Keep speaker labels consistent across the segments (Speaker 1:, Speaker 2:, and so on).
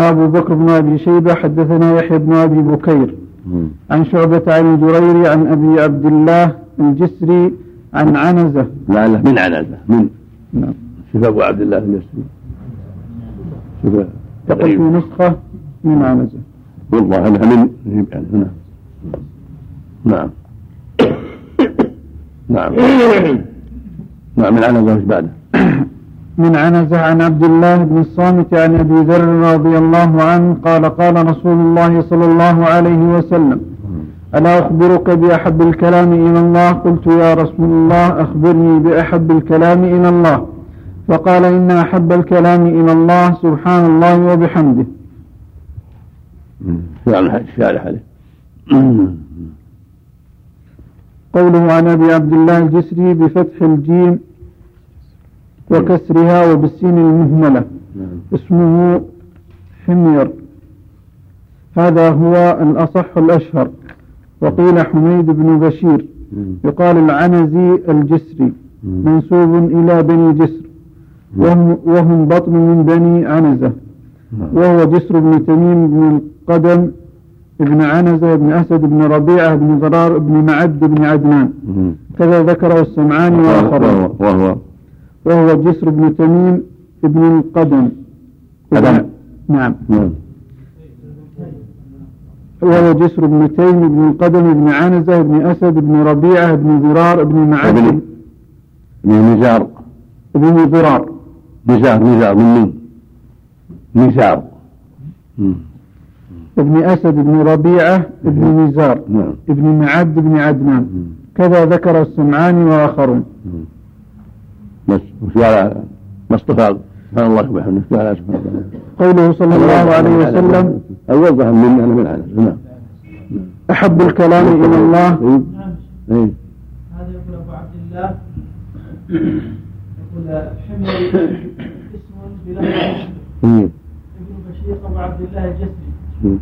Speaker 1: أبو بكر بن أبي شيبة حدثنا يحيى بن أبي بكير. عن شعبة عن الجريري عن أبي عبد الله الجسري عن عنزة.
Speaker 2: لا لا من عنزة. من
Speaker 1: نعم.
Speaker 2: شوف أبو عبد الله المسلم شوف.
Speaker 1: تقول في نسخة من عنزة.
Speaker 2: والله أنها من نعم. نعم. نعم من عنزة وش بعده؟
Speaker 1: من عنزة عن عبد الله بن الصامت عن أبي ذر رضي الله عنه قال قال رسول الله صلى الله عليه وسلم ألا أخبرك بأحب الكلام إلى الله؟ قلت يا رسول الله أخبرني بأحب الكلام إلى الله. فقال إن أحب الكلام إلى الله سبحان الله وبحمده.
Speaker 2: عليه
Speaker 1: قوله عن أبي عبد الله الجسري بفتح الجيم وكسرها وبالسين المهملة.
Speaker 2: نعم.
Speaker 1: اسمه حمير. هذا هو الأصح الأشهر. وقيل حميد بن بشير. يقال العنزي الجسري. منسوب إلى بني جسر. وهم, وهم بطن من بني عنزة. وهو جسر بن تميم بن القدم بن عنزة بن أسد بن ربيعة بن ضرار بن معد بن عدنان. كذا ذكره السمعاني وآخرون.
Speaker 2: وهو وهو
Speaker 1: جسر بن تميم بن القدم.
Speaker 2: قدم.
Speaker 1: نعم.
Speaker 2: نعم.
Speaker 1: وهو جسر بن تيم بن القدم بن عنزة بن أسد بن ربيعة بن ضرار بن معد
Speaker 2: ابن نزار
Speaker 1: بن ضرار
Speaker 2: نزار نزار من من نزار.
Speaker 1: ابن أسد بن ربيعة بن نزار.
Speaker 2: نعم.
Speaker 1: ابن معد بن عدنان. كذا ذكر السمعاني وآخرون.
Speaker 2: بس وش قال مصطفى سبحان الله وبحمده وش سبحان الله
Speaker 1: قوله صلى الله عليه وسلم
Speaker 2: مني أنا من عنز نعم
Speaker 1: أحب الكلام إلى الله
Speaker 2: إيه. إيه.
Speaker 3: هذا يقول أبو عبد الله يقول حمل اسم بلفظ. ابن بشير أبو عبد الله الجسري.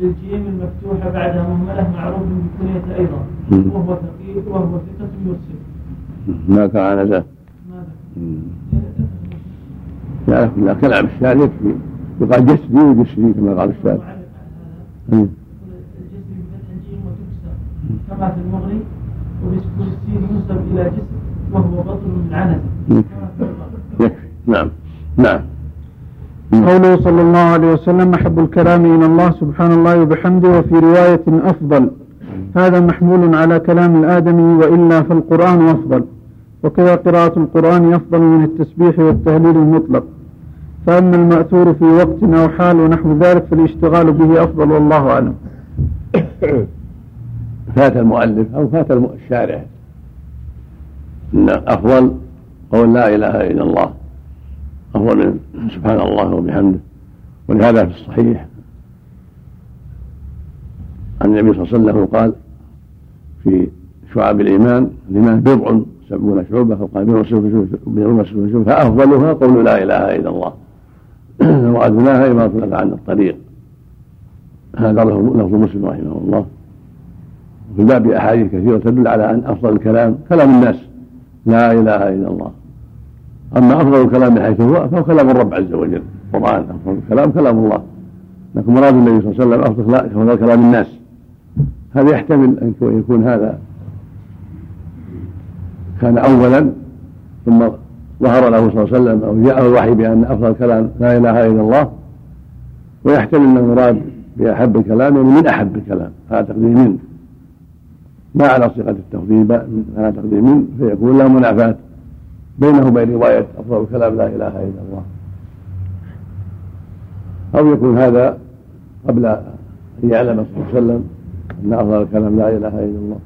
Speaker 3: بالجيم المفتوحه بعدها مهملة معروف بالكنيه أيضا
Speaker 2: مم.
Speaker 3: وهو ثقيل وهو ثقة يرسل
Speaker 2: ما كان؟ مم. لا لا كلام الشاعر يكفي يقال جسدي وجسدي كما قال
Speaker 3: وتكسر كما في المغري وبسكون السين ينسب إلى جسر وهو بطن من عنزه
Speaker 2: يكفي نعم نعم.
Speaker 1: قوله صلى الله عليه وسلم أحب الكلام إلى الله سبحان الله وبحمده وفي رواية أفضل هذا محمول على كلام الآدمي وإلا فالقرآن أفضل. وكذا قراءة القرآن أفضل من التسبيح والتهليل المطلق. فأما المأثور في وقت أو حال ونحو ذلك فالاشتغال به أفضل والله أعلم.
Speaker 2: فات المؤلف أو فات الشارع أن أفضل قول لا إله إلا الله. أفضل من سبحان الله وبحمده. ولهذا في الصحيح عن النبي صلى الله عليه وسلم قال في شعاب الإيمان الإيمان بضع سبعون شعبة فقال بضع شعبة فأفضلها قول لا إله إلا الله. وأدناها إماطة عن الطريق. هذا لفظ مسلم رحمه الله. وفي الباب أحاديث كثيرة تدل على أن أفضل الكلام كلام الناس. لا إله إلا الله. أما أفضل الكلام من حيث هو فهو كلام الرب عز وجل. القرآن أفضل الكلام كلام الله. لكن مراد النبي صلى الله عليه وسلم أفضل كلام الناس. هذا يحتمل أن يكون هذا كان أولا ثم ظهر له صلى الله عليه وسلم أو جاءه الوحي بأن أفضل الكلام لا إله إلا الله ويحتمل أن المراد بأحب الكلام يعني من أحب الكلام هذا تقدير من ما على صيغة التفضيل على تقدير من فيكون له منافاة بينه وبين رواية أفضل الكلام لا إله إلا الله. أو يكون هذا قبل أن يعلم صلى الله عليه وسلم أن أفضل الكلام لا إله إلا الله.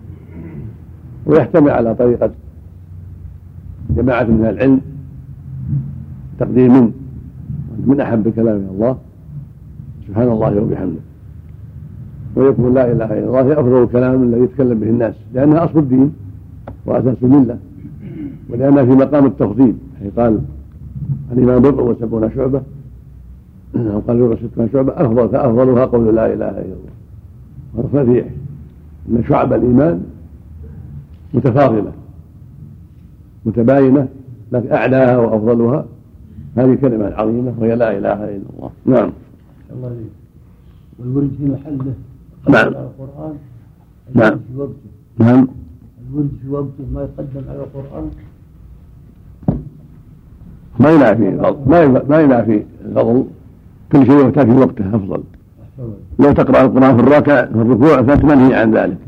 Speaker 2: ويحتمل على طريقة جماعة من العلم تقدير من من أحب كلام إلى الله سبحان الله وبحمده. ويكون لا إله إلا الله هي أفضل الكلام الذي يتكلم به الناس لأنها أصل الدين وأساس الملة ولأنها في مقام التفضيل. يعني قال الإمام بضع وسبعون شعبة أو قال بضع وستون شعبة أفضل فافضلها قول لا إله إلا الله. هذا صحيح. إن شعب الإيمان متفاضلة. متباينة لكن أعلاها وأفضلها. هذه كلمة عظيمة وهي لا إله إلا الله. نعم.
Speaker 4: الله عليك والورد في محله.
Speaker 2: نعم.
Speaker 4: على القرآن
Speaker 2: نعم.
Speaker 4: في وقته
Speaker 2: نعم.
Speaker 4: الورد في وقته ما يقدم على القرآن.
Speaker 2: ما ينافي الفضل ما ما ينافي الفضل كل شيء يؤتى في وقته
Speaker 4: أفضل.
Speaker 2: لو تقرأ القرآن في الركع في الركوع فأنت منهي عن ذلك.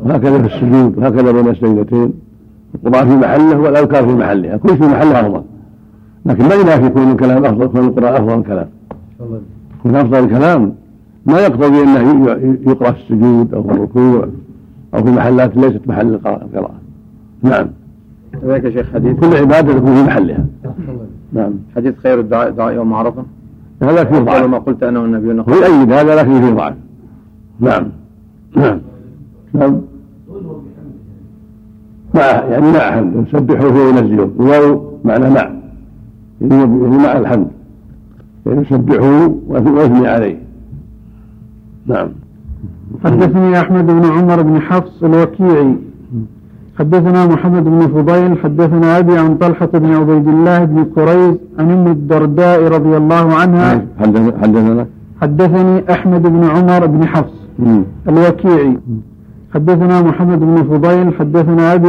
Speaker 2: وهكذا في السجود وهكذا بين السجدتين. القران في محله والاذكار في محلها كل في محله أفضل. لكن ما ينافي كون الكلام أفضل كون القران أفضل الكلام. كون أفضل الكلام. ما يقتضي أنه ي- يقرأ في السجود أو في الركوع أو في محلات ليست محل القراءة. نعم.
Speaker 5: كذلك يا شيخ حديث
Speaker 2: كل عبادة تكون في محلها. نعم.
Speaker 5: حديث خير الدعاء دعاء يوم عرفة.
Speaker 2: هذا فيه ضعف.
Speaker 5: ما قلت أنا والنبيون
Speaker 2: هو يؤيد هذا لكن فيه ضعف. نعم. نعم. نعم. مع يعني مع حمد يسبحه وينزله. الواو معنى مع. يعني مع الحمد. يعني يسبحه ويثني عليه. نعم.
Speaker 1: حدثني أحمد بن عمر بن حفص الوكيعي. حدثنا محمد بن فضيل حدثنا أبي عن طلحة بن عبيد الله بن كريز عن أم الدرداء رضي الله عنها.
Speaker 2: حدث- حدثنا
Speaker 1: حدثني أحمد بن عمر بن حفص. الوكيعي. حدثنا محمد بن فضيل حدثنا أبي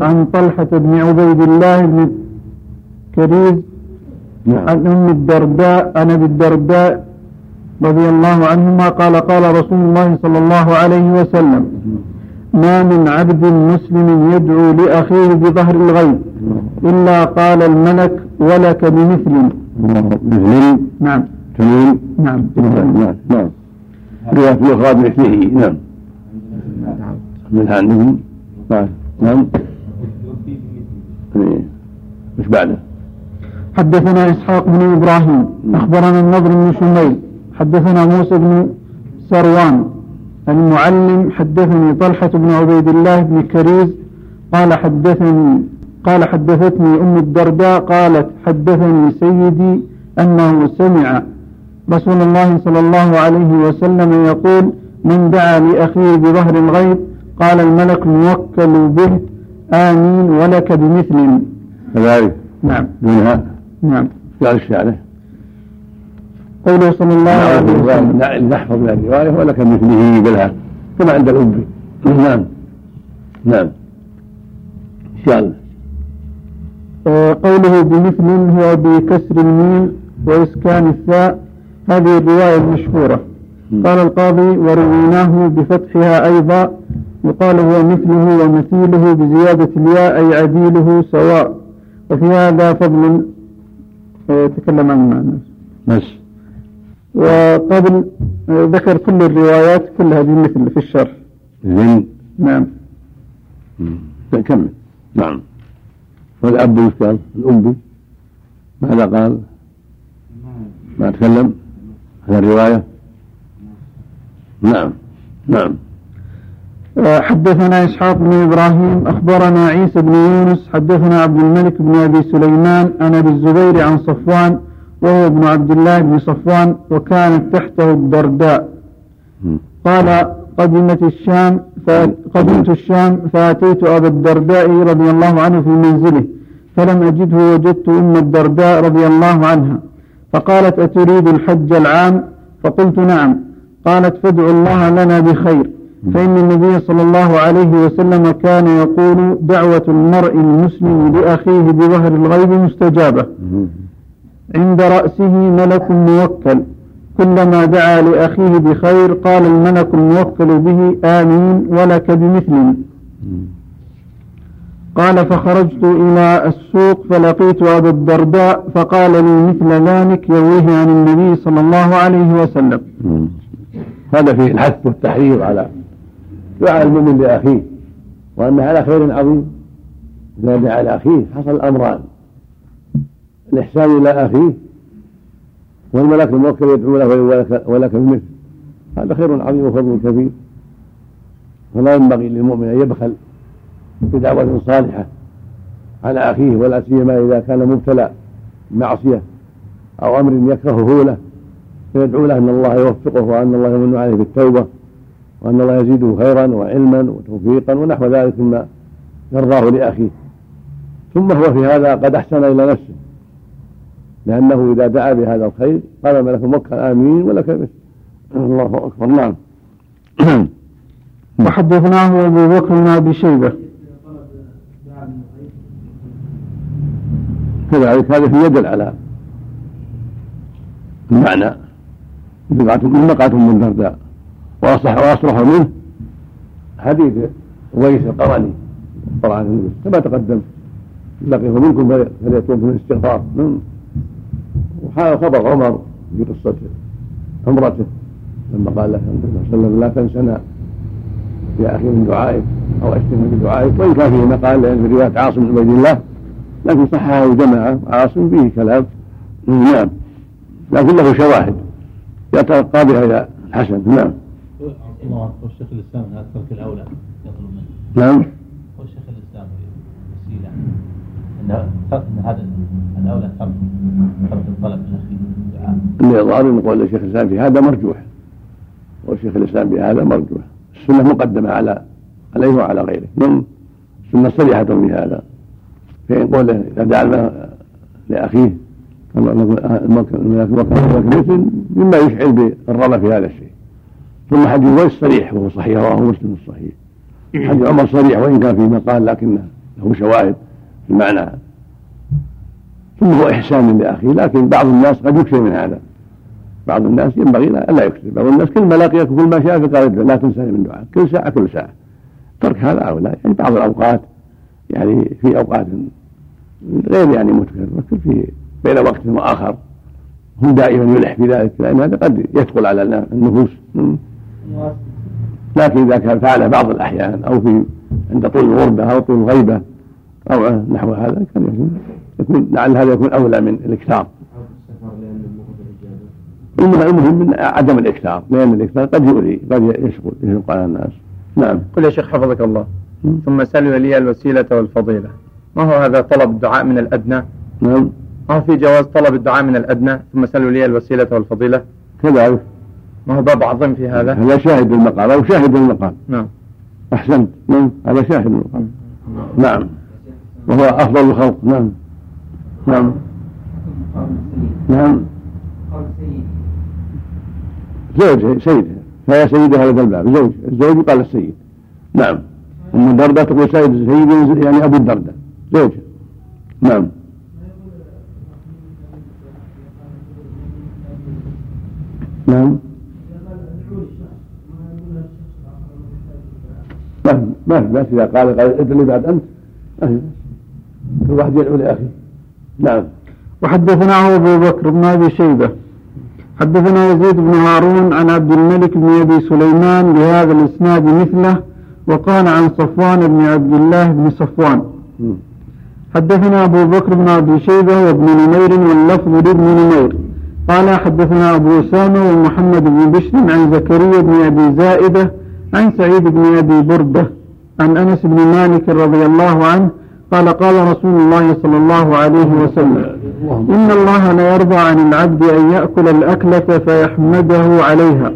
Speaker 1: عن طلحة بن عبيد الله بن كريز
Speaker 2: نعم.
Speaker 1: عن أم الدرداء عن أبي الدرداء رضي الله عنهما قال قال رسول الله صلى الله عليه وسلم ما من عبد مسلم يدعو لأخيه بظهر الغيب إلا قال الملك ولك بمثل.
Speaker 2: مثل
Speaker 1: نعم. نعم
Speaker 2: نعم. نعم. نعم. رواية الأخرى بمثله. نعم. من عندهم نعم. نعم. إيه. مش بعده؟
Speaker 1: حدثنا إسحاق بن إبراهيم أخبرنا النضر بن شميل حدثنا موسى بن سروان المعلم حدثني طلحة بن عبيد الله بن كريز قال حدثني قال حدثتني أم الدرداء قالت حدثني سيدي أنه سمع رسول الله صلى الله عليه وسلم يقول من دعا لأخيه بظهر الغيب قال الملك الموكل به آمين ولك بمثل.
Speaker 2: كذلك.
Speaker 1: نعم.
Speaker 2: دونها
Speaker 1: نعم.
Speaker 2: قال الشعر
Speaker 1: قوله صلى الله عليه وسلم.
Speaker 2: نعم نحفظ من الرواية ولك مثله بلها كما عند الأب نعم. نعم. إن شاء الله.
Speaker 1: آه، قوله بمثل هو بكسر الميم وإسكان الثاء. هذه الرواية المشهورة. قال القاضي ورويناه بفتحها أيضا. يقال هو مثله ومثيله بزيادة الياء أي عديله سواء. وفي هذا فضل آه، تكلم عنه مع الناس
Speaker 2: بس
Speaker 1: وقبل آه، ذكر كل الروايات كلها بمثل في الشرح.
Speaker 2: زين.
Speaker 1: نعم.
Speaker 2: كمل. نعم. والأب وش قال؟ الأم. ماذا قال؟ ما تكلم؟ هذا الرواية؟ نعم. نعم.
Speaker 1: حدثنا إسحاق بن إبراهيم أخبرنا عيسى بن يونس حدثنا عبد الملك بن أبي سليمان عن أبي الزبير عن صفوان وهو ابن عبد الله بن صفوان وكانت تحته الدرداء. قال قدمت الشام فقدمت الشام فأتيت أبا الدرداء رضي الله عنه في منزله فلم أجده وجدت أم الدرداء رضي الله عنها. فقالت أتريد الحج العام؟ فقلت نعم. قالت فادعوا الله لنا بخير. فإن النبي صلى الله عليه وسلم كان يقول دعوة المرء المسلم لأخيه بظهر الغيب مستجابة. عند رأسه ملك موكل كلما دعا لأخيه بخير قال الملك الموكل به آمين ولك بمثل. قال فخرجت إلى السوق فلقيت أبا الدرداء فقال لي مثل ذلك يرويه عن النبي صلى الله عليه وسلم.
Speaker 2: هذا فيه الحث والتحريض على دعاء المؤمن لأخيه وأنه على خير عظيم. إذا دعا لأخيه حصل الأمران. الإحسان إلى أخيه والملك الموكل يدعو له ولك, بمثل هذا خير عظيم وفضل كبير. فلا ينبغي للمؤمن أن يبخل بدعوة صالحة على أخيه ولا سيما إذا كان مبتلى بمعصية أو أمر يكرهه له. فيدعو له أن الله يوفقه وأن الله يمن عليه بالتوبة. وأن الله يزيده خيرا وعلما وتوفيقا ونحو ذلك مما يرضاه لأخيه. ثم هو في هذا قد أحسن إلى نفسه. لأنه إذا دعا بهذا الخير قال ملك مكة آمين ولك مثل الله أكبر. نعم.
Speaker 1: وحدثناه أبو بكر بن أبي شيبة.
Speaker 2: كذلك هذا في يدل على المعنى. من مقعة من درداء وأصح وأصرح منه حديث ويس القرني القرآن كما تقدم. لقيه منكم فليتوب من الاستغفار. نعم. وهذا خبر عمر في قصة عمرته. لما قال له صلى الله عليه وسلم لا تنسنا يا أخي من دعائك أو أشتم بدعائك وإن كان فيه مقال لأن في رواية عاصم بن عبيد الله لكن صححه جماعة عاصم فيه كلام. نعم. لكن له شواهد. يترقى بها إلى الحسن نعم.
Speaker 6: الله والشيخ الاسلام هذا ترك الاولى يطلب منه
Speaker 2: نعم
Speaker 6: والشيخ الاسلام وسيله ان هذا الاولى ترك ترك الطلب الاخير الدعاء
Speaker 2: اللي يظهر ان قول الشيخ الاسلام في هذا مرجوح والشيخ الاسلام في هذا مرجوح السنة مقدمه على عليه وعلى غيره نعم السنة صريحه في هذا فإن قوله إذا دعا لأخيه مثل مما يشعر بالرغبة في هذا الشيء ثم حديث ويس صريح وهو صحيح رواه مسلم الصحيح حديث عمر صريح وإن كان في مقال لكنه له شواهد في المعنى. ثم هو إحسان لأخيه لكن بعض الناس قد يكثر من هذا. بعض الناس ينبغي لا يكثر. بعض الناس كل ما لقيك كل ما شاء قال لا تنساني من دعاء. كل ساعة كل ساعة. ترك هذا أو لا. يعني بعض الأوقات يعني في أوقات غير يعني متكرر في بين وقت وآخر. هم دائما يلح في ذلك لأن هذا قد يثقل على النفوس. لكن إذا كان فعله بعض الأحيان أو في عند طول الغربة أو طول الغيبة أو نحو هذا كان يكون, يكون لعل هذا يكون أولى من الإكثار. المهم من عدم الإكثار. لأن الإكثار قد يؤذي قد يشغل يشق على الناس. نعم.
Speaker 5: قل يا شيخ حفظك الله. ثم سلوا لي الوسيلة والفضيلة. ما هو هذا طلب الدعاء من الأدنى؟
Speaker 2: نعم.
Speaker 5: ما هو في جواز طلب الدعاء من الأدنى؟ ثم سلوا لي الوسيلة والفضيلة.
Speaker 2: كذلك.
Speaker 5: ما هو باب عظيم في هذا؟
Speaker 2: هذا شاهد المقال أو شاهد المقال.
Speaker 5: نعم.
Speaker 2: أحسنت. نعم هذا شاهد المقال. نعم. وهو أفضل الخلق. نعم. نعم. نعم. زوج سيدها فهي سيدها هذا الباب. زوج الزوج يقال السيد. نعم. أم الدرداء تقول سيد سيد يعني أبو الدرداء. زوجها نعم. نعم. ما في بس إذا قال قال ادعو بعد أنت. ما في كل واحد يدعو لأخيه. نعم.
Speaker 1: وحدثنا أبو بكر بن أبي شيبة. حدثنا يزيد بن هارون عن عبد الملك بن أبي سليمان بهذا الإسناد مثله وقال عن صفوان بن عبد الله بن صفوان. حدثنا أبو بكر بن أبي شيبة وابن نمير واللفظ لابن نمير. قال حدثنا أبو أسامة ومحمد بن بشر عن زكريا بن أبي زائدة عن سعيد بن أبي بردة. عن أنس بن مالك رضي الله عنه قال قال رسول الله صلى الله عليه وسلم إن الله لا يرضى عن العبد أن يأكل الأكلة فيحمده عليها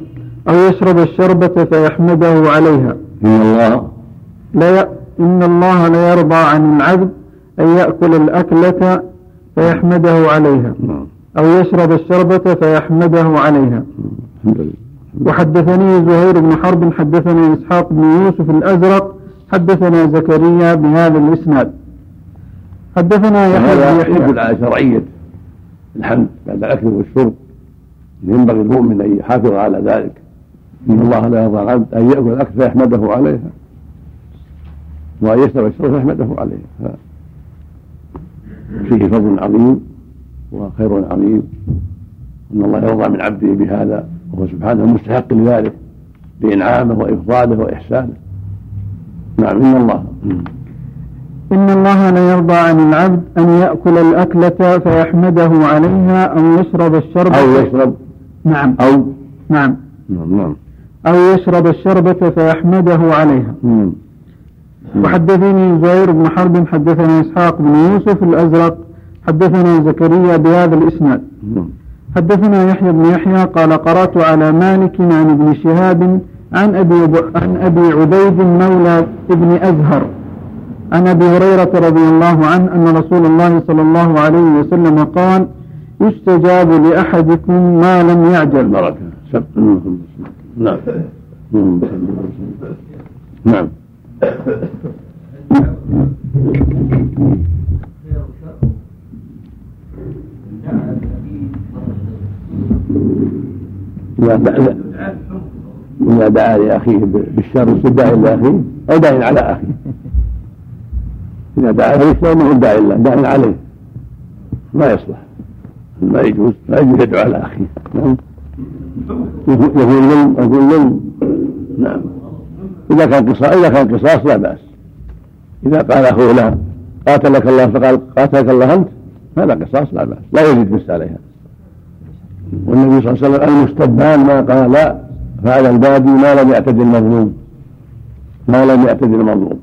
Speaker 1: أو يشرب الشربة فيحمده عليها.
Speaker 2: إن الله
Speaker 1: لا ي... إن الله لا يرضى عن العبد أن يأكل الأكلة فيحمده عليها
Speaker 2: نعم
Speaker 1: أو يشرب الشربة فيحمده عليها.
Speaker 2: لله
Speaker 1: وحدثني زهير بن حرب حدثنا إسحاق بن يوسف الأزرق حدثنا زكريا بهذا الإسناد. حدثنا يحيى بن يحيى.
Speaker 2: يدل على شرعية الحمد بعد الأكل والشرب. ينبغي المؤمن أن يحافظ على ذلك. إن الله لا يرضى العبد أن يأكل الأكل فيحمده عليها. وأن يشرب الشرب فيحمده عليها. فيه فضل عظيم وخير عظيم. إن الله يرضى من عبده بهذا. وهو سبحانه مستحق لذلك. بإنعامه وإفضاله وإحسانه. نعم إن الله.
Speaker 1: إن الله لا يرضى عن العبد أن يأكل الأكلة فيحمده عليها أو يشرب الشربة
Speaker 2: أو يشرب.
Speaker 1: نعم.
Speaker 2: أو.
Speaker 1: نعم.
Speaker 2: نعم نعم.
Speaker 1: أو يشرب الشربة فيحمده عليها.
Speaker 2: مم.
Speaker 1: وحدثني زهير بن حرب حدثنا إسحاق بن يوسف الأزرق حدثنا زكريا بهذا الإسناد. حدثنا يحيى بن يحيى قال قرأت على مالك عن ابن شهاب عن أبي عن أبي عبيد مولى ابن أزهر عن أبي هريرة رضي الله عنه أن رسول الله صلى الله عليه وسلم قال يستجاب لأحدكم ما لم يعجل.
Speaker 2: بركة سب... نعم. نعم. إذا دعا إذا دعا لأخيه بالشر استدعى إلى أخيه أو داع على أخيه. إذا دعا بالإسلام ما هو داع الله داع عليه. ما يصلح. ما يجوز ما يجوز يدعو على أخيه. نعم. ظلم يكون ظلم نعم. إذا كان قصاص إذا كان قصاص لا بأس. إذا قال أخوه له قاتلك الله فقال قاتلك الله أنت؟ هذا قصاص لا بأس. لا يزيد بس عليها. والنبي صلى الله عليه وسلم المستبان ما قال فعل البادي ما لم يعتد المظلوم. ما لم يعتد المظلوم.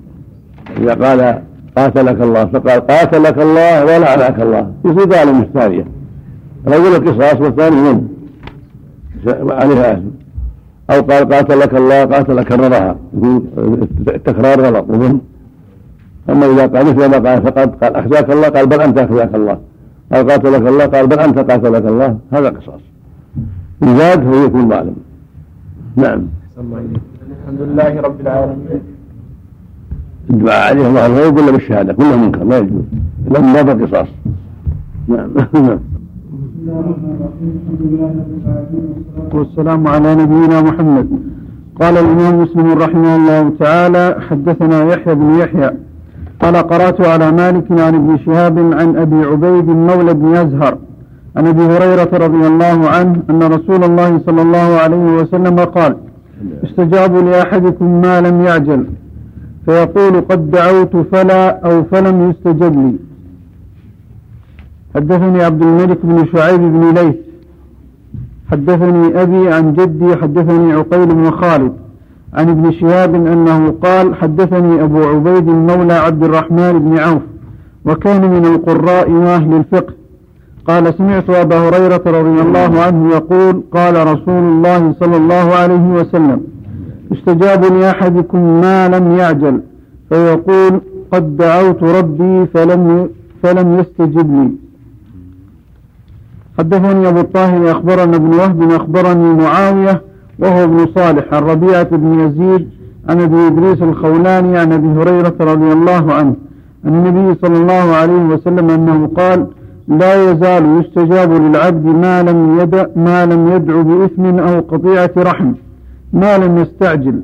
Speaker 2: إذا قال قاتلك الله فقال قاتلك الله ولعنك الله. يصير ظالم الثانية رجل القصاص والثاني من؟ عليها اثم أو قال قاتلك الله قاتل كررها التكرار غلط وظلم أما إذا قال مثل ما قال فقد قال أخزاك الله قال بل أنت أخزاك الله. قال قاتلك الله قال بل أنت قاتلك الله. هذا قصاص. إن زاد فهو يكون ظالم. نعم.
Speaker 5: الحمد لله رب العالمين.
Speaker 2: الدعاء عليه الله الغيب ولا بالشهادة؟ كله منكر لا يجوز. الا من باب القصاص نعم. نعم
Speaker 1: والسلام على نبينا محمد. قال الإمام مسلم رحمه الله تعالى حدثنا يحيى بن يحيى. قال قرأت على مالك عن ابن شهاب عن أبي عبيد مولى بن يزهر عن أبي هريرة رضي الله عنه أن رسول الله صلى الله عليه وسلم قال استجاب لأحدكم ما لم يعجل فيقول قد دعوت فلا أو فلم يستجب لي. حدثني عبد الملك بن شعيب بن ليث. حدثني أبي عن جدي حدثني عقيل بن خالد. عن ابن شهاب أنه قال حدثني أبو عبيد مولى عبد الرحمن بن عوف وكان من القراء وأهل الفقه. قال سمعت أبا هريرة رضي الله عنه يقول قال رسول الله صلى الله عليه وسلم استجاب لأحدكم ما لم يعجل فيقول قد دعوت ربي فلم فلم يستجب لي حدثني أبو الطاهر أخبرنا ابن وهب أخبرني معاوية وهو ابن صالح عن ربيعة بن يزيد عن أبي إدريس الخولاني عن أبي هريرة رضي الله عنه عن النبي صلى الله عليه وسلم أنه قال لا يزال يستجاب للعبد ما لم يدع ما لم يدع بإثم أو قطيعة رحم ما لم يستعجل.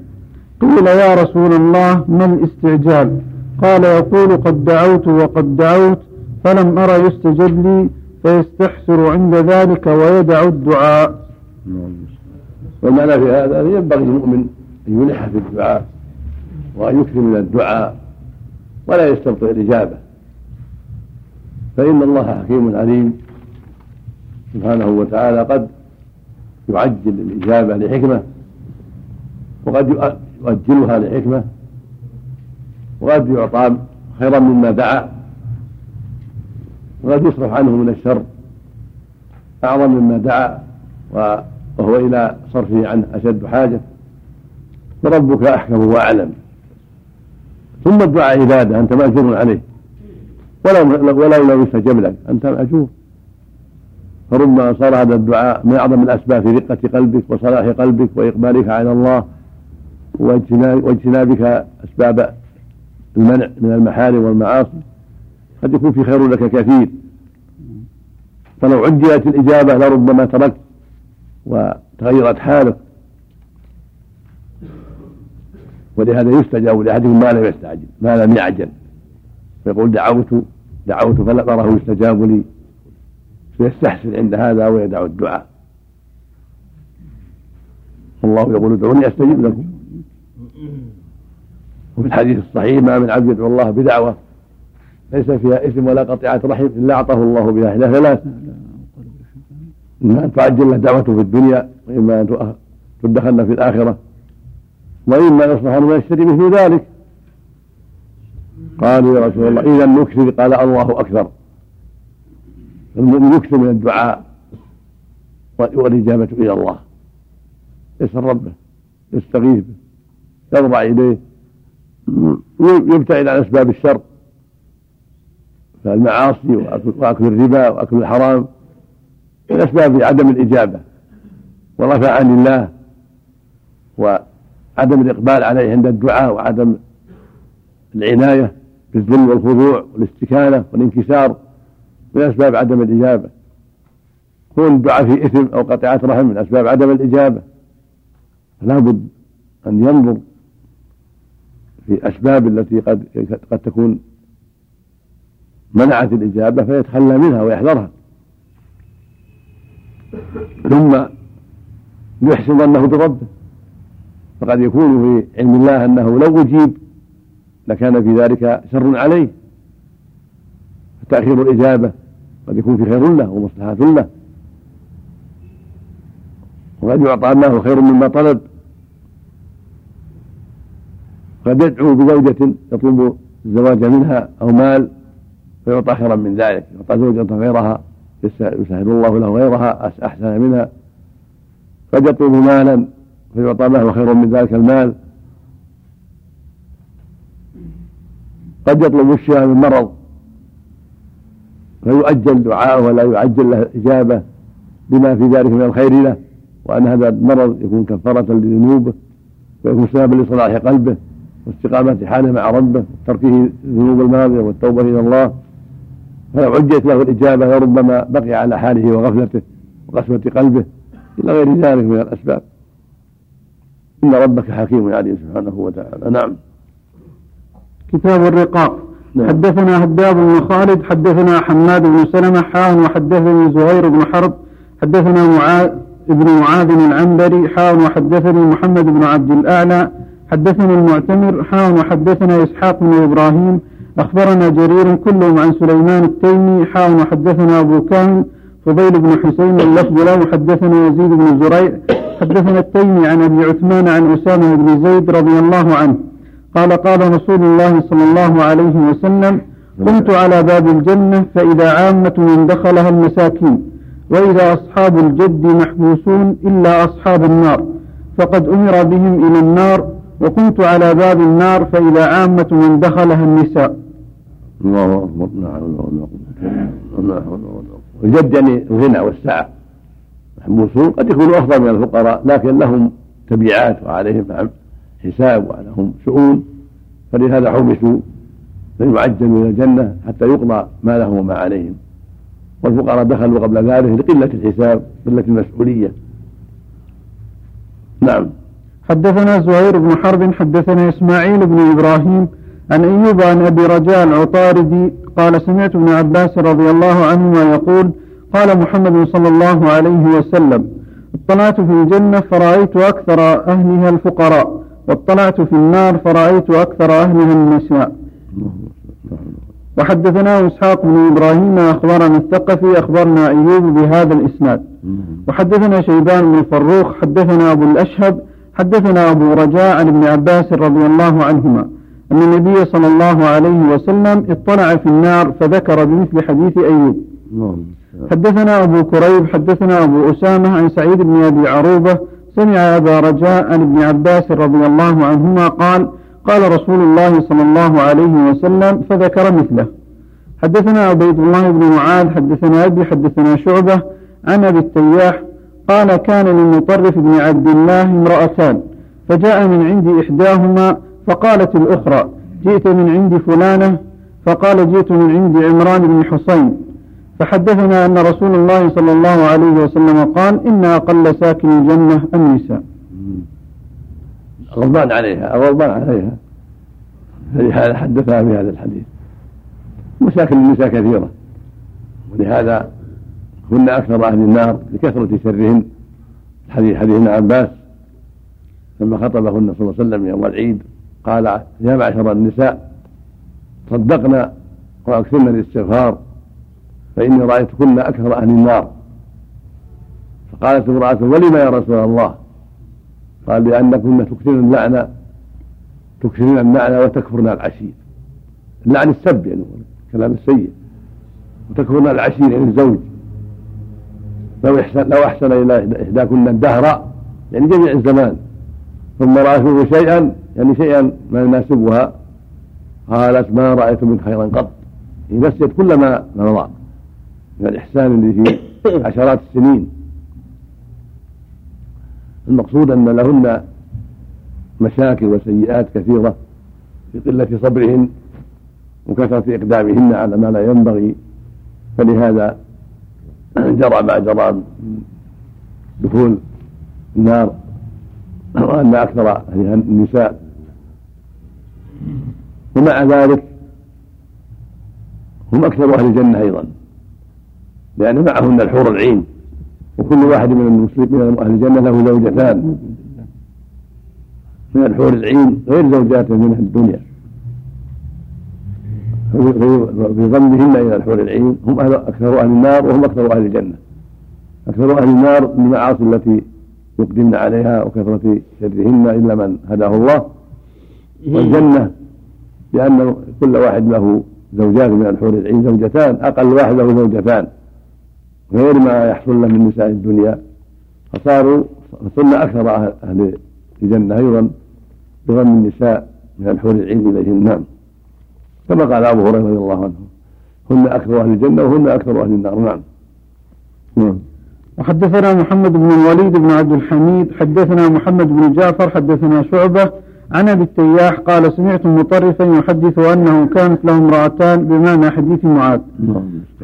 Speaker 1: قيل يا رسول الله ما الاستعجال؟ قال يقول قد دعوت وقد دعوت فلم أرى يستجب لي فيستحسر عند ذلك ويدع الدعاء.
Speaker 2: والمعنى في هذا ينبغي المؤمن أن يلح في الدعاء وأن يكثر من الدعاء ولا يستبطئ الإجابة. فإن الله حكيم عليم. سبحانه وتعالى قد يعجل الإجابة لحكمة وقد يؤجلها لحكمة وقد يعطى خيرا مما دعا وقد يصرف عنه من الشر أعظم مما دعا وهو إلى صرفه عنه أشد حاجة. فربك أحكم وأعلم. ثم الدعاء عبادة أنت مأجور عليه. ولو ولو لم يستجب لك أنت مأجور فربما صار هذا الدعاء من أعظم الأسباب في رقة قلبك وصلاح قلبك وإقبالك على الله واجتنابك أسباب المنع من المحارم والمعاصي. قد يكون في خير لك كثير. فلو عجلت الإجابة لربما تركت وتغيرت حالك. ولهذا يستجاب لأحدهم ما لم يستعجل ما لم يعجل. فيقول دعوت دعوت فلم أره يستجاب لي. فيستحسن عند هذا ويدع الدعاء. والله يقول ادعوني أستجب لكم. وفي الحديث الصحيح ما من عبد يدعو الله بدعوة ليس فيها إثم ولا قطيعة رحم إلا أعطاه الله بها. إلى ثلاث إما أن تعجل له دعوته في الدنيا وإما أن تدخلن في الآخرة وإما يصلح ان يشتري مثل ذلك. قالوا يا رسول الله إذا نكثر قال الله أكثر المؤمن يكثر من الدعاء والإجابة إلى الله. يسأل ربه يستغيث به يرضى اليه يبتعد عن أسباب الشر. فالمعاصي وأكل الربا وأكل الحرام من أسباب عدم الإجابة ورفع عن الله وعدم الإقبال عليه عند الدعاء وعدم العناية. بالذل والخضوع والاستكانة والانكسار من أسباب عدم الإجابة. كون الدعاء في إثم أو قطيعة رحم من أسباب عدم الإجابة فلا بد أن ينظر في أسباب التي قد قد تكون منعت الإجابة فيتخلى منها ويحذرها. ثم يحسن ظنه بربه. فقد يكون في علم الله أنه لو أجيب لكان في ذلك شر عليه. فتأخير الإجابة قد يكون في خير له ومصلحة له. وقد يعطى الله خير مما طلب. قد يدعو بزوجة يطلب الزواج منها أو مال فيعطى خيرا من ذلك. يعطى زوجة غيرها يسهل الله له غيرها أحسن منها. قد يطلب مالا فيعطى له خير من ذلك المال. قد يطلب الشفاء من مرض فيؤجل دعاءه ولا يعجل له الإجابة بما في ذلك من الخير له وأن هذا المرض يكون كفارة لذنوبه ويكون سببا لصلاح قلبه واستقامة حاله مع ربه وتركه الذنوب الماضية والتوبة إلى الله. فلو عجلت له الإجابة لربما بقي على حاله وغفلته وقسوة قلبه إلى غير ذلك من الأسباب. إن ربك حكيم عليم سبحانه وتعالى. نعم.
Speaker 1: كتاب الرقاق.
Speaker 2: نعم.
Speaker 1: حدثنا هداب بن خالد حدثنا حماد بن سلمة حاء وحدثني زهير بن حرب حدثنا معاذ ابن معاذ العنبري حاء وحدثني محمد بن عبد الأعلى حدثني المعتمر حاء وحدثنا إسحاق بن إبراهيم. أخبرنا جرير كلهم عن سليمان التيمي حاء وحدثنا أبو كامل فضيل بن حسين اللفظ له حدثنا يزيد بن زريع. حدثنا التيمي عن أبي عثمان عن أسامة بن زيد رضي الله عنه. قال قال رسول الله صلى الله عليه وسلم قمت على باب الجنة فإذا عامة من دخلها المساكين وإذا أصحاب الجد محبوسون إلا أصحاب النار فقد أمر بهم إلى النار وكنت على باب النار فإذا عامة من دخلها النساء.
Speaker 2: الله أكبر لا لا الجد يعني الغنى والسعة. محبوسون قد يكونوا أفضل من الفقراء لكن لهم تبعات وعليهم حساب ولهم شؤون فلهذا حبسوا فيعجلوا إلى الجنة حتى يقضى ما لهم وما عليهم. والفقراء دخلوا قبل ذلك لقلة الحساب قلة المسؤولية. نعم.
Speaker 1: حدثنا زهير بن حرب حدثنا إسماعيل بن إبراهيم عن أيوب عن أبي رجاء العطاردي قال سمعت ابن عباس رضي الله عنهما يقول قال محمد صلى الله عليه وسلم اطلعت في الجنة فرأيت أكثر أهلها الفقراء واطلعت في النار فرأيت أكثر أهلها النساء. وحدثنا إسحاق بن إبراهيم أخبرنا الثقفي أخبرنا أيوب بهذا الإسناد. وحدثنا شيبان بن فروخ حدثنا أبو الأشهب حدثنا أبو رجاء عن ابن عباس رضي الله عنهما. أن النبي صلى الله عليه وسلم اطلع في النار فذكر بمثل حديث أيوب. حدثنا أبو كريب حدثنا أبو أسامة عن سعيد بن أبي عروبة سمع أبا رجاء عن ابن عباس رضي الله عنهما قال قال رسول الله صلى الله عليه وسلم فذكر مثله. حدثنا عبيد الله بن معاذ حدثنا أبي حدثنا شعبة عن أبي التياح قال كان للمطرف بن عبد الله امرأتان فجاء من عند إحداهما فقالت الأخرى جئت من عند فلانة؟ فقال جئت من عند عمران بن حصين. فحدثنا أن رسول الله صلى الله عليه وسلم قال إن أقل ساكن الجنة النساء
Speaker 2: غضبان عليها غضبان عليها. فلهذا حدثها بهذا الحديث. مشاكل النساء كثيرة. ولهذا كن أكثر أهل النار لكثرة شرهن. حديث حديث ابن عباس لما خطبهن صلى الله عليه وسلم يوم العيد قال يا معشر النساء صدقنا وأكثرنا الاستغفار. فإني رايتكن أكثر أهل النار. فقالت امرأة ولم يا رسول الله؟ قال لأنكن تكثرن اللعنه تكثرن اللعنه وتكفرن العشير. اللعن السب يعني الكلام السيء. وتكفرن العشير يعني الزوج. لو أحسن لو أحسن إلى إحداكن الدهر. يعني جميع الزمان. ثم رأت شيئا. يعني شيئا ما يناسبها. قالت ما رأيت من خيرا قط. هي نسيت كل ما مضى من الإحسان اللي في عشرات السنين. المقصود أن لهن مشاكل وسيئات كثيرة في قلة صبرهن وكثرة إقدامهن على ما لا ينبغي فلهذا جرى ما جرى دخول النار وأن أكثر النساء. ومع ذلك هم أكثر أهل الجنة أيضا. لأن معهن الحور العين. وكل واحد من المسلمين من أهل الجنة له زوجتان. من الحور العين غير زوجاته من الدنيا. في ضمهن إلى الحور العين هم أكثر أهل النار وهم أكثر أهل الجنة. أكثر أهل النار بالمعاصي التي يقدمن عليها وكثرة شرهن إلا من هداه الله. والجنة لأن كل واحد له زوجات من الحور العين زوجتان. أقل واحد له زوجتان. غير ما يحصل له من نساء الدنيا. فصاروا صرن أكثر أهل الجنة أيضا بضم النساء من الحور العين إليهن. نعم. كما قال أبو هريرة رضي الله عنه. هن أكثر أهل الجنة وهن أكثر أهل النار. نعم.
Speaker 1: نعم. وحدثنا محمد بن الوليد بن عبد الحميد حدثنا محمد بن جعفر حدثنا شعبة عن ابي التياح قال سمعت مطرفا يحدث أنه كانت له امرأتان بمعنى حديث معاذ.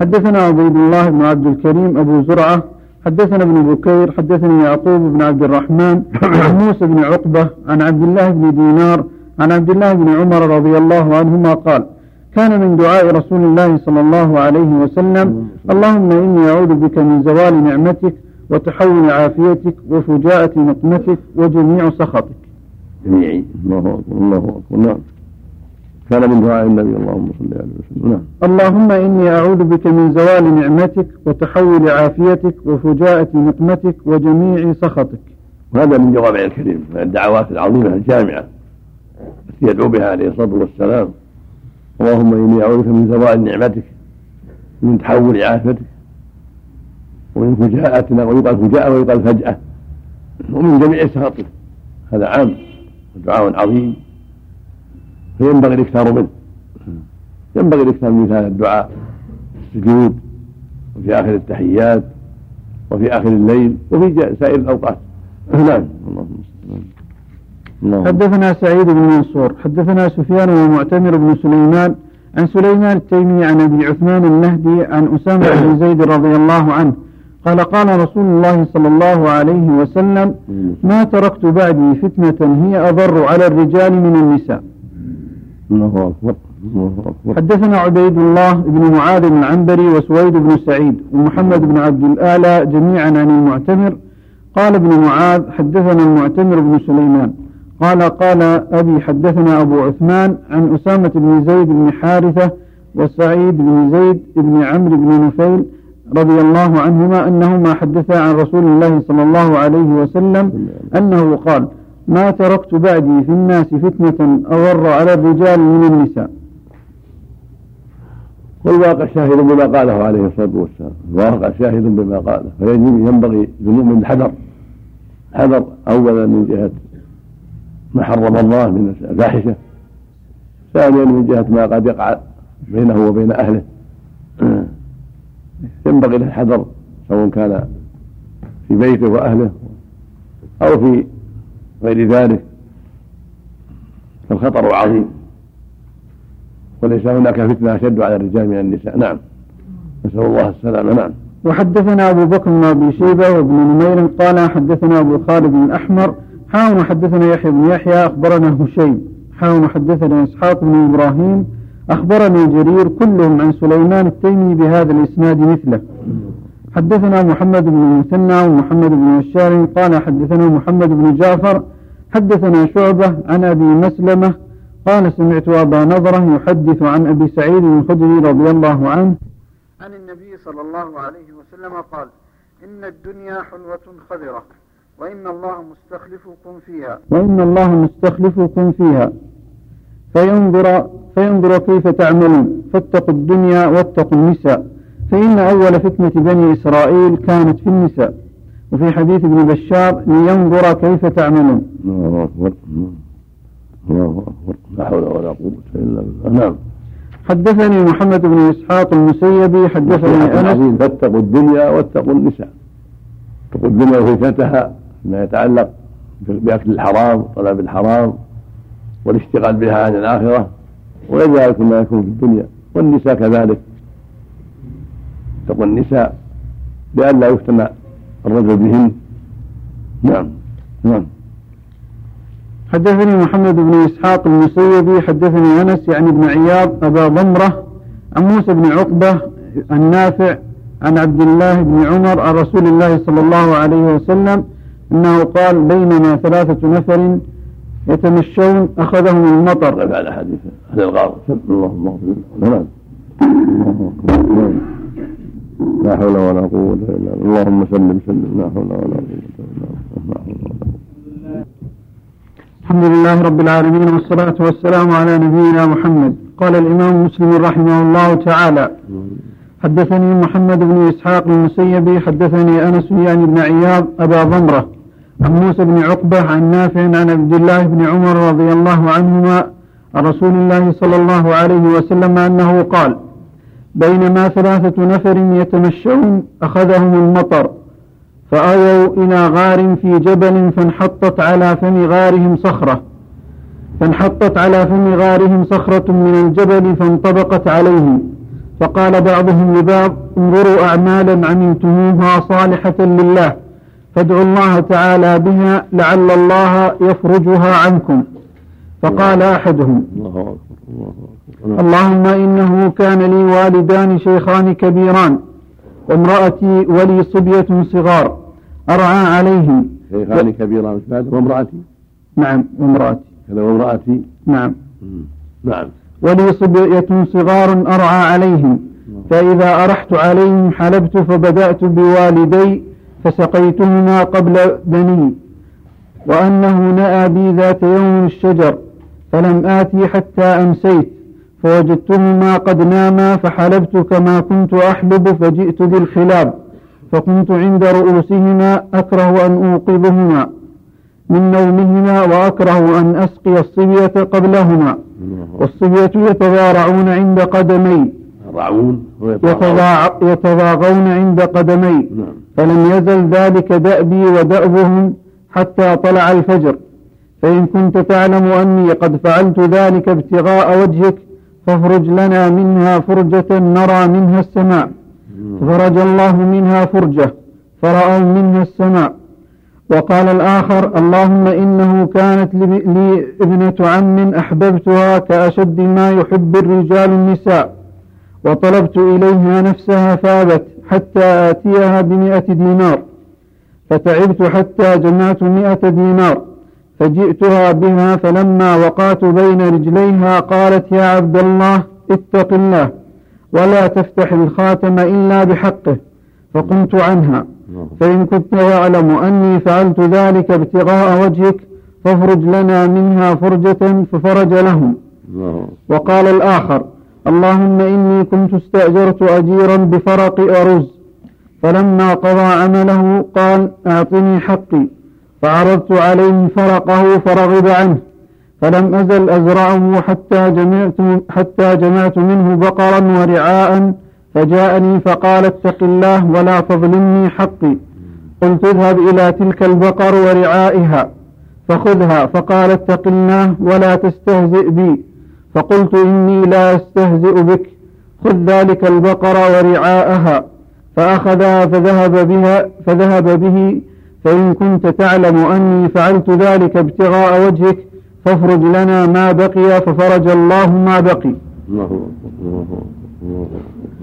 Speaker 1: حدثنا عبيد الله بن عبد الكريم أبو زرعة حدثنا ابن بكير حدثني يعقوب بن عبد الرحمن عن موسى بن عقبة عن عبد الله بن دينار عن عبد الله بن عمر رضي الله عنهما قال كان من دعاء رسول الله صلى الله عليه وسلم اللهم إني أعوذ بك من زوال نعمتك وتحول عافيتك وفجاءة نقمتك وجميع سخطك
Speaker 2: جميعي. الله أكبر الله أكبر نعم. كان من دعاء النبي اللهم صل عليه وسلم نعم.
Speaker 1: اللهم إني أعوذ بك من زوال نعمتك وتحول عافيتك وفجاءة نقمتك وجميع سخطك.
Speaker 2: وهذا من جوامع الكريم من الدعوات العظيمة الجامعة التي يدعو بها عليه الصلاة والسلام. اللهم إني أعوذ بك من زوال نعمتك من تحول عافيتك ومن فجاءة ويقال فجاءة ويقال فجأة ومن جميع سخطك. هذا عام. دعاء عظيم. فينبغي الإكثار منه. ينبغي الإكثار من هذا الدعاء في السجود وفي آخر التحيات وفي آخر الليل وفي سائر الأوقات. نعم.
Speaker 1: اللهم حدثنا سعيد بن منصور حدثنا سفيان ومعتمر بن سليمان عن سليمان التيمي عن أبي عثمان النهدي عن أسامة بن زيد رضي الله عنه قال قال رسول الله صلى الله عليه وسلم ما تركت بعدي فتنة هي أضر على الرجال من النساء. الله أكبر حدثنا عبيد الله بن معاذ العنبري وسويد بن سعيد ومحمد بن عبد الآلى جميعا عن المعتمر. قال ابن معاذ حدثنا المعتمر بن سليمان. قال قال أبي حدثنا أبو عثمان عن أسامة بن زيد بن حارثة وسعيد بن زيد بن عمرو بن نفيل رضي الله عنهما أنهما حدثا عن رسول الله صلى الله عليه وسلم أنه قال ما تركت بعدي في الناس فتنة أضر على الرجال من النساء.
Speaker 2: والواقع شاهد بما قاله عليه الصلاة والسلام. الواقع شاهد بما قاله. فيجب ينبغي للمؤمن الحذر. حذر أولا من جهة ما حرم الله من الفاحشة ثانيا من جهة ما قد يقع بينه وبين أهله. ينبغي له الحذر سواء كان في بيته وأهله أو في غير ذلك. فالخطر عظيم. وليس هناك فتنة أشد على الرجال من النساء. نعم. نسأل الله السلامة. نعم.
Speaker 1: وحدثنا أبو بكر بن أبي شيبة وابن نمير قال حدثنا أبو خالد الاحمر حاول حدثنا يحيى بن يحيى أخبرنا هشيم حاول حدثنا إسحاق بن إبراهيم أخبرني جرير كلهم عن سليمان التيمي بهذا الإسناد مثله. حدثنا محمد بن المثنى ومحمد بن بشار قال حدثنا محمد بن جعفر. حدثنا شعبة عن أبي مسلمة. قال سمعت أبا نظرة يحدث عن أبي سعيد الخدري رضي الله عنه. عن النبي صلى الله عليه وسلم قال إن الدنيا حلوة خضرة وإن الله مستخلفكم فيها. وإن الله مستخلفكم فيها. فينظر فينظر كيف تعملون. فاتقوا الدنيا واتقوا النساء. فإن أول فتنة بني إسرائيل كانت في النساء. وفي حديث ابن بشار لينظر كيف تعملون.
Speaker 2: الله أكبر. الله أكبر. لا حول ولا قوة إلا بالله. نعم.
Speaker 1: حدثني محمد بن إسحاق المسيبي حدثني أنس.
Speaker 2: فاتقوا الدنيا واتقوا النساء. اتقوا الدنيا وفتنتها ما يتعلق بأكل الحرام وطلب الحرام. والاشتغال بها عن الآخرة وغير ذلك ما يكون في الدنيا. والنساء كذلك. اتقوا النساء لئلا يفتن الرجل بهن. نعم نعم.
Speaker 1: حدثني محمد بن إسحاق المسيبي حدثني أنس يعني بن عياض أبا ضمرة عن موسى بن عقبة النافع عن عبد الله بن عمر عن رسول الله صلى الله عليه وسلم أنه قال بينما ثلاثة نفر يتمشون أخذهم المطر.
Speaker 2: بعد حديث أهل الغار اللهم اغفر نعم لا حول ولا قوة إلا بالله. اللهم سلم سلم. لا حول ولا قوة إلا بالله.
Speaker 1: الحمد لله رب العالمين والصلاة والسلام على نبينا محمد. قال الإمام مسلم رحمه الله تعالى حدثني محمد بن إسحاق المسيبي حدثني أنس يعني بن عياض أبا ضمرة. عن موسى بن عقبة عن نافع عن عبد الله بن عمر رضي الله عنهما عن رسول الله صلى الله عليه وسلم أنه قال بينما ثلاثة نفر يتمشون أخذهم المطر فآووا إلى غار في جبل فانحطت على فم غارهم صخرة فانحطت على فم غارهم صخرة من الجبل فانطبقت عليهم فقال بعضهم لبعض انظروا أعمالا عملتموها صالحة لله فادعوا الله تعالى بها لعل الله يفرجها عنكم. فقال أحدهم اللهم إنه كان لي والدان شيخان كبيران وامرأتي ولي صبية صغار أرعى عليهم.
Speaker 2: شيخان كبيران وامرأتي؟
Speaker 1: نعم وامرأتي.
Speaker 2: كذا وامرأتي؟
Speaker 1: نعم.
Speaker 2: نعم.
Speaker 1: ولي صبية صغار أرعى عليهم. فإذا أرحت عليهم حلبت فبدأت بوالدي فسقيتهما قبل بني وأنه نأى بي ذات يوم الشجر فلم آتي حتى أمسيت فوجدتهما قد ناما فحلبت كما كنت أحلب فجئت بالخلاب فكنت عند رؤوسهما أكره أن أوقظهما من نومهما وأكره أن أسقي الصبية قبلهما والصبية يتضارعون عند قدمي.
Speaker 2: رعون
Speaker 1: يتضاع- يتضاغون عند قدمي.
Speaker 2: نعم.
Speaker 1: فلم يزل ذلك دأبي ودأبهم حتى طلع الفجر. فإن كنت تعلم أني قد فعلت ذلك ابتغاء وجهك فافرج لنا منها فرجة نرى منها السماء. فرج الله منها فرجة فرأوا منها السماء. وقال الآخر اللهم إنه كانت لي لي ابنة عم أحببتها كأشد ما يحب الرجال النساء. وطلبت إليها نفسها فابت حتى آتيها بمئة دينار فتعبت حتى جمعت مئة دينار فجئتها بها فلما وقعت بين رجليها قالت يا عبد الله اتق الله ولا تفتح الخاتم إلا بحقه فقمت عنها فإن كنت تعلم أني فعلت ذلك ابتغاء وجهك فافرج لنا منها فرجة ففرج لهم.
Speaker 2: الله
Speaker 1: وقال الآخر اللهم إني كنت استأجرت أجيرا بفرق أرز. فلما قضى عمله قال أعطني حقي. فعرضت عليه فرقه فرغب عنه. فلم أزل أزرعه حتى جمعت, حتى جمعت منه بقرا ورعاء فجاءني فقال اتق الله ولا تظلمني حقي. قلت اذهب إلى تلك البقر ورعائها. فخذها فقال اتق الله ولا تستهزئ بي. فقلت إني لا أستهزئ بك. خذ ذلك البقر ورعاءها. فأخذها فذهب بها فذهب به. فإن كنت تعلم أني فعلت ذلك ابتغاء وجهك فافرج لنا ما بقي ففرج الله ما بقي.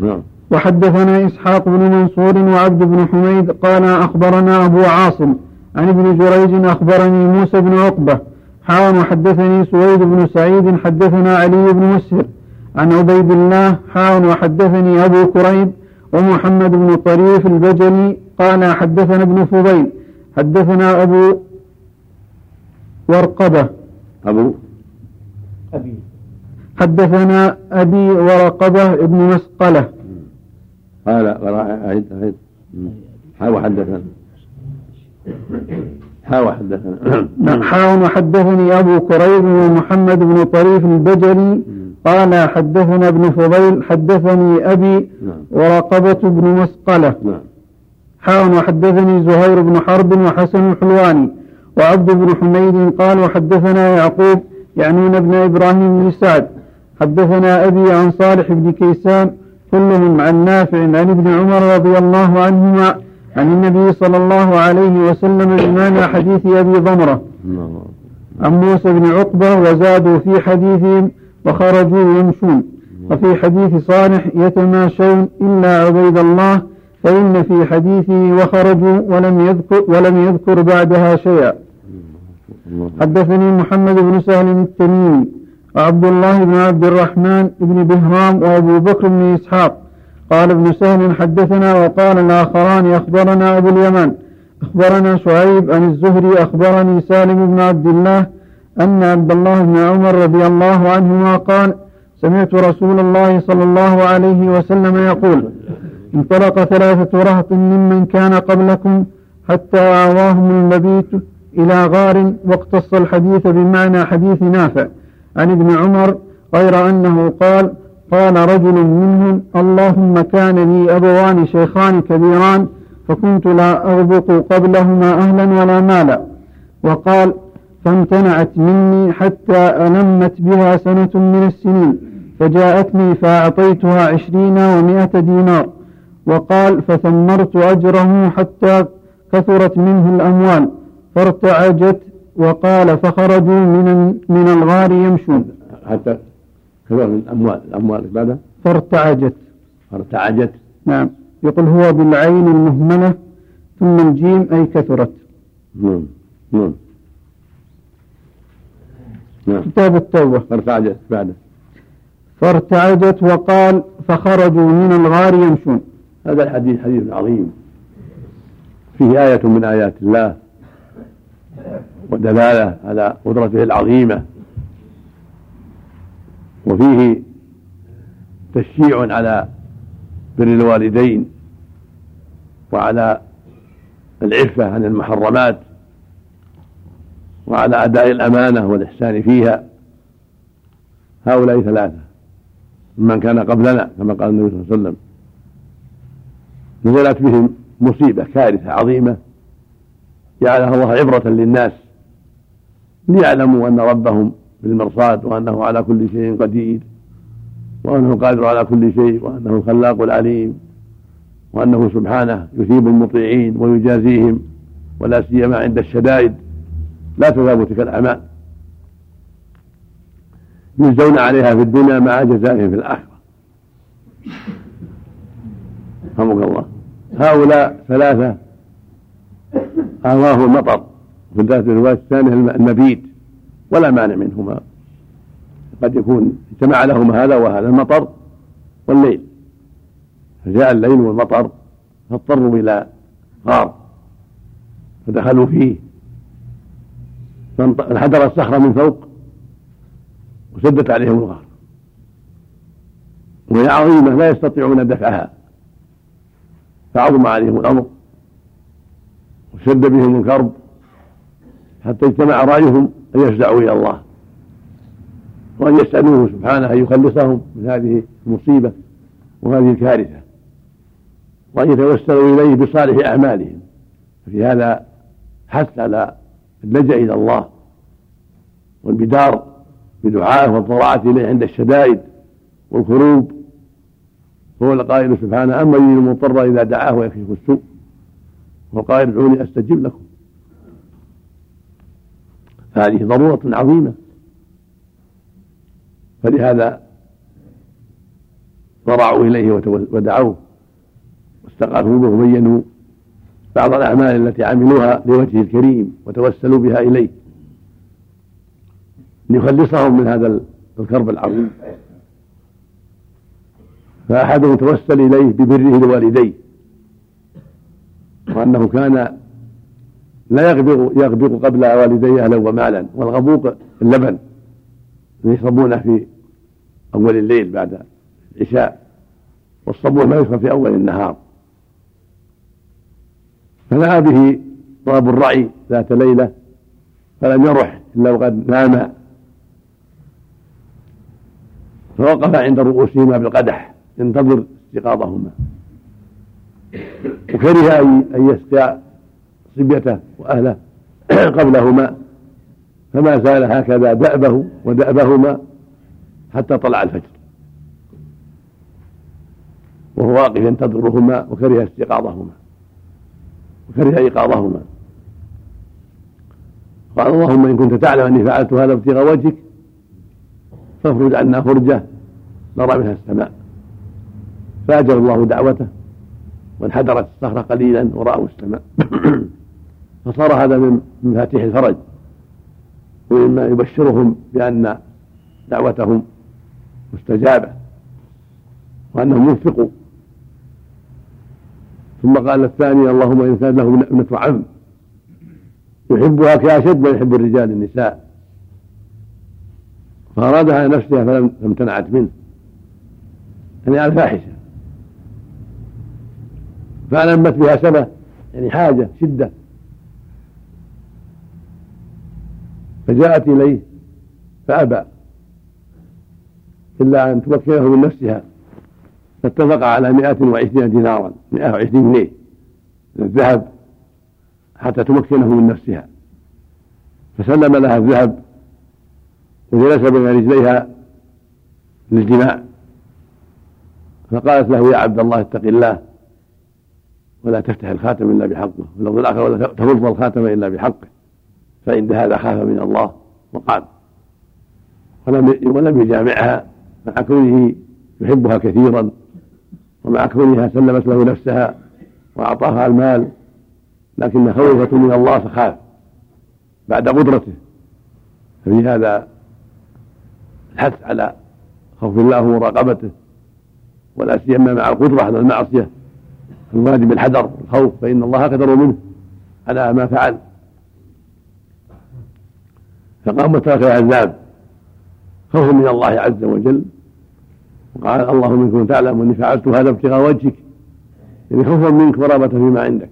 Speaker 2: نعم.
Speaker 1: وحدثنا إسحاق بن منصور وعبد بن حميد قال أخبرنا أبو عاصم عن ابن جريج أخبرني موسى بن عقبة حاوى وحدثني سويد بن سعيد حدثنا علي بن مسهر عن عبيد الله حاوى وحدثني أبو كريب ومحمد بن طريف البجلي قال حدثنا ابن فضيل حدثنا أبو ورقبة.
Speaker 2: أبو؟
Speaker 4: أبي.
Speaker 1: حدثنا أبي ورقبة ابن مسقلة.
Speaker 2: قال قال أعيد أعيد حاوى حدثنا حاوى حدثنا
Speaker 1: حاون وحدثني أبو كريب ومحمد بن طريف البجلي. قال حدثنا ابن فضيل حدثني أبي
Speaker 2: نعم.
Speaker 1: ورقبة بن مسقلة.
Speaker 2: نعم.
Speaker 1: حاء وحدثني زهير بن حرب وحسن الحلواني. وعبد بن حميد قال وحدثنا يعقوب يعنون ابن إبراهيم بن سعد. حدثنا أبي عن صالح بن كيسان كلهم عن نافع عن ابن عمر رضي الله عنهما. عن النبي صلى الله عليه وسلم بمعنى حديث أبي ضمرة. عن موسى بن عقبة وزادوا في حديثهم وخرجوا يمشون. وفي حديث صالح يتماشون إلا عبيد الله فإن في حديثه وخرجوا ولم يذكر ولم يذكر بعدها شيئا. حدثني محمد بن سهل التميمي وعبد الله بن عبد الرحمن بن بهرام وأبو بكر بن إسحاق. قال ابن سهل حدثنا وقال الآخران أخبرنا أبو اليمان. أخبرنا شعيب عن الزهري أخبرني سالم بن عبد الله أن عبد الله بن عمر رضي الله عنهما قال سمعت رسول الله صلى الله عليه وسلم يقول انطلق ثلاثة رهط ممن كان قبلكم حتى آواهم المبيت إلى غار واقتص الحديث بمعنى حديث نافع. عن ابن عمر غير أنه قال قال رجل منهم اللهم كان لي أبوان شيخان كبيران فكنت لا أغبط قبلهما أهلا ولا مالا. وقال فامتنعت مني حتى ألمت بها سنة من السنين فجاءتني فأعطيتها عشرين ومائة دينار. وقال فثمرت أجره حتى كثرت منه الأموال. فارتعجت وقال فخرجوا من من الغار يمشون.
Speaker 2: حتى كثر من الأموال الأموال بعدها
Speaker 1: فارتعجت.
Speaker 2: فارتعجت.
Speaker 1: نعم. يقول هو بالعين المهملة ثم الجيم أي كثرت.
Speaker 2: نعم نعم. نعم.
Speaker 1: كتاب التوبة.
Speaker 2: فارتعجت بعده
Speaker 1: فارتعجت وقال فخرجوا من الغار يمشون.
Speaker 2: هذا الحديث حديث عظيم. فيه آية من آيات الله. ودلالة على قدرته العظيمة. وفيه تشجيع على بر الوالدين وعلى العفة عن المحرمات وعلى أداء الأمانة والإحسان فيها. هؤلاء ثلاثة ممن كان قبلنا كما قال النبي صلى الله عليه وسلم. نزلت بهم مصيبة كارثة عظيمة. جعلها الله عبرة للناس ليعلموا أن ربهم بالمرصاد وأنه على كل شيء قدير وأنه قادر على كل شيء وأنه الخلاق العليم وأنه سبحانه يثيب المطيعين ويجازيهم ولا سيما عند الشدائد لا تثاب تلك الأعمال. يجزون عليها في الدنيا مع جزائهم في الآخرة. رحمك الله. هؤلاء ثلاثة آواه المطر في الرواية الثانية المبيت. ولا مانع منهما. قد يكون اجتمع لهما هذا وهذا المطر والليل. فجاء الليل والمطر فاضطروا إلى غار فدخلوا فيه. فانحدر الصخرة من فوق وسدت عليهم الغار. وهي عظيمة لا يستطيعون دفعها. فعظم عليهم الأمر وشد بهم الكرب. حتى اجتمع رأيهم أن يفزعوا إلى الله. وأن يسألوه سبحانه أن يخلصهم من هذه المصيبة وهذه الكارثة. وأن يتوسلوا إليه بصالح أعمالهم. ففي هذا حث على اللجأ إلى الله والبدار بدعائه والضراعة إليه عند الشدائد والكروب. هو القائل سبحانه أما يجد المضطر إذا دعاه ويكشف السوء. وقال ادعوني أستجب لكم. هذه ضرورة عظيمة. فلهذا ضرعوا إليه ودعوه. واستغاثوا به وبينوا بعض الأعمال التي عملوها لوجهه الكريم وتوسلوا بها إليه. ليخلصهم من هذا الكرب العظيم. فأحدهم توسل إليه ببره لوالديه. وأنه كان لا يغبق يغبق قبل والديه أهلا ومالا والغبوق اللبن يشربونه في أول الليل بعد العشاء والصبوح ما يشرب في أول النهار. فدعا به طلب الرعي ذات ليلة فلم يرح إلا وقد نام. فوقف عند رؤوسهما بالقدح ينتظر استيقاظهما. وكره أن يسقى صبيته وأهله قبلهما فما زال هكذا دأبه ودأبهما حتى طلع الفجر. وهو واقف ينتظرهما وكره استيقاظهما وكره إيقاظهما. قال اللهم إن كنت تعلم أني فعلت هذا ابتغاء وجهك فافرج عنا فرجة نرى منها السماء. فأجر الله دعوته وانحدرت الصخرة قليلا وراوا السماء. فصار هذا من مفاتيح الفرج. ومما يبشرهم بأن دعوتهم مستجابة وأنهم وفقوا ثم قال الثاني اللهم إن كان له ابنه عم. يحبها كأشد ما يحب الرجال النساء. فأرادها نفسها فلم امتنعت منه. يعني على الفاحشة. فألمت بها سنة يعني حاجة شدة. فجاءت إليه فأبى إلا أن تمكنه من نفسها. فاتفق على مائة وعشرين دينارا مائة وعشرين جنيه من الذهب حتى تمكنه من نفسها. فسلم لها الذهب وجلس بين رجليها للجماع. فقالت له يا عبد الله اتق الله ولا تفتح الخاتم إلا بحقه واللفظ الآخر ولا تفض الخاتم إلا بحقه. فإن هذا خاف من الله وقال. ولم ولم يجامعها مع كونه يحبها كثيرا ومع كونها سلمت له نفسها وأعطاها المال لكن خوفة من الله فخاف. بعد قدرته. ففي هذا الحث على خوف الله ومراقبته. ولا سيما مع القدرة على المعصية. الواجب الحذر الخوف فإن الله قدر منه على ما فعل. فقام وترك العذاب. خوفا من الله عز وجل. وقال اللهم ان كنت تعلم أني فعلت هذا ابتغاء وجهك. يعني خوفا منك ورغبة فيما عندك.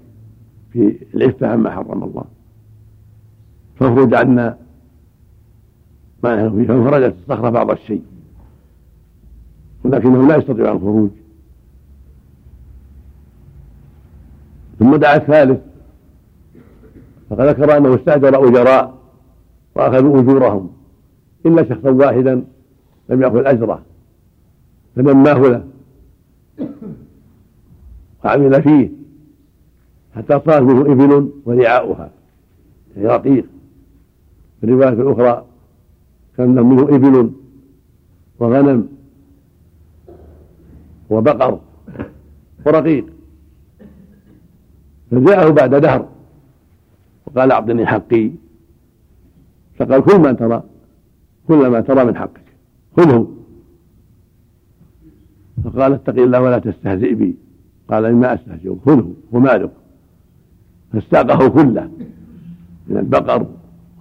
Speaker 2: في العفة عما حرم الله. فافرج عنا. ما نحن فيه. فانفرجت. الصخرة بعض الشيء. ولكنهم لا يستطيعون الخروج. ثم دعا الثالث. فقد ذكر أنه استأجر أجراء. وأخذوا أجورهم. إلا شخصا واحدا لم يأخذ أجره. فنماه له. وعمل فيه. حتى صار منه إبل ورعاؤها. يعني رقيق. في الرواية الأخرى كان منه إبل وغنم وبقر ورقيق. فجاءه بعد دهر. وقال أعطني حقي. فقال كل ما ترى كل ما ترى من حقك. خذه فقال اتق الله ولا تستهزئ بي. قال إما أستهزئ خذه ومالك فاستاقه كله من البقر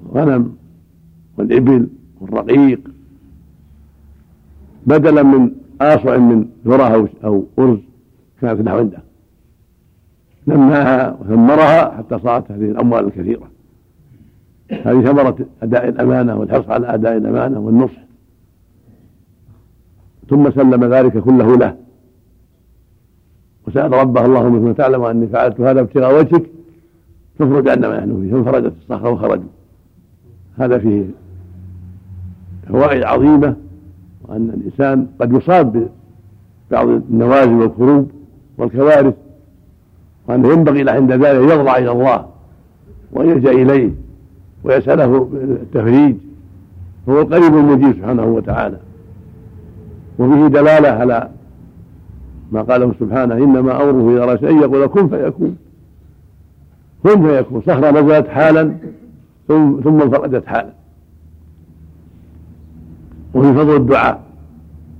Speaker 2: والغنم والإبل والرقيق. بدلا من آصع من ذرة أو أرز كانت له عنده. نماها وثمرها حتى صارت هذه الأموال الكثيرة. هذه ثمرة أداء الأمانة والحرص على أداء الأمانة والنصح. ثم سلم ذلك كله له. وسأل ربه اللهم كنت تعلم أني فعلت هذا ابتغاء وجهك فافرج عنا ما نحن فيه. فانفرجت الصخرة وخرجوا هذا فيه فوائد عظيمة وأن الإنسان قد يصاب ببعض النوازل والكروب والكوارث وأنه ينبغي له عند ذلك يضرع إلى الله ويلجأ إليه. ويسأله التفريج هو القريب المجيب سبحانه وتعالى. وفيه دلالة على ما قاله سبحانه إنما أمره إذا أراد شيئا يقول كن فيكون. كن فيكون. صخرة نزلت حالا ثم انفردت حالا. وفي فضل الدعاء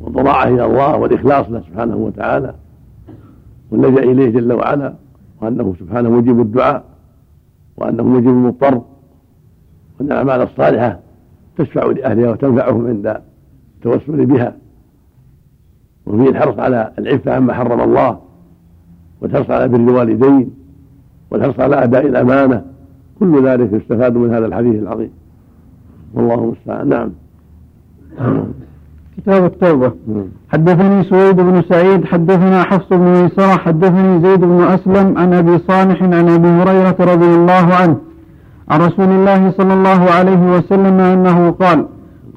Speaker 2: والضراعة إلى الله والإخلاص له سبحانه وتعالى واللجأ إليه جل وعلا وأنه سبحانه مجيب الدعاء وأنه مجيب المضطر. وأن الأعمال الصالحة تشفع لأهلها وتنفعهم عند التوسل بها. وفيه الحرص على العفة عما حرم الله والحرص على بر الوالدين والحرص على أداء الأمانة. كل ذلك يستفاد من هذا الحديث العظيم. والله المستعان. نعم.
Speaker 1: كتاب التوبة.
Speaker 2: مم.
Speaker 1: حدثني سويد بن سعيد حدثنا حفص بن ميسرة حدثني زيد بن أسلم عن أبي صالح عن أبي هريرة رضي الله عنه عن رسول الله صلى الله عليه وسلم أنه قال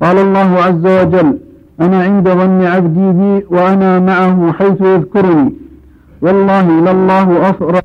Speaker 1: قال الله عز وجل أنا عند ظن عبدي بي وأنا معه حيث يذكرني. والله لله أفرح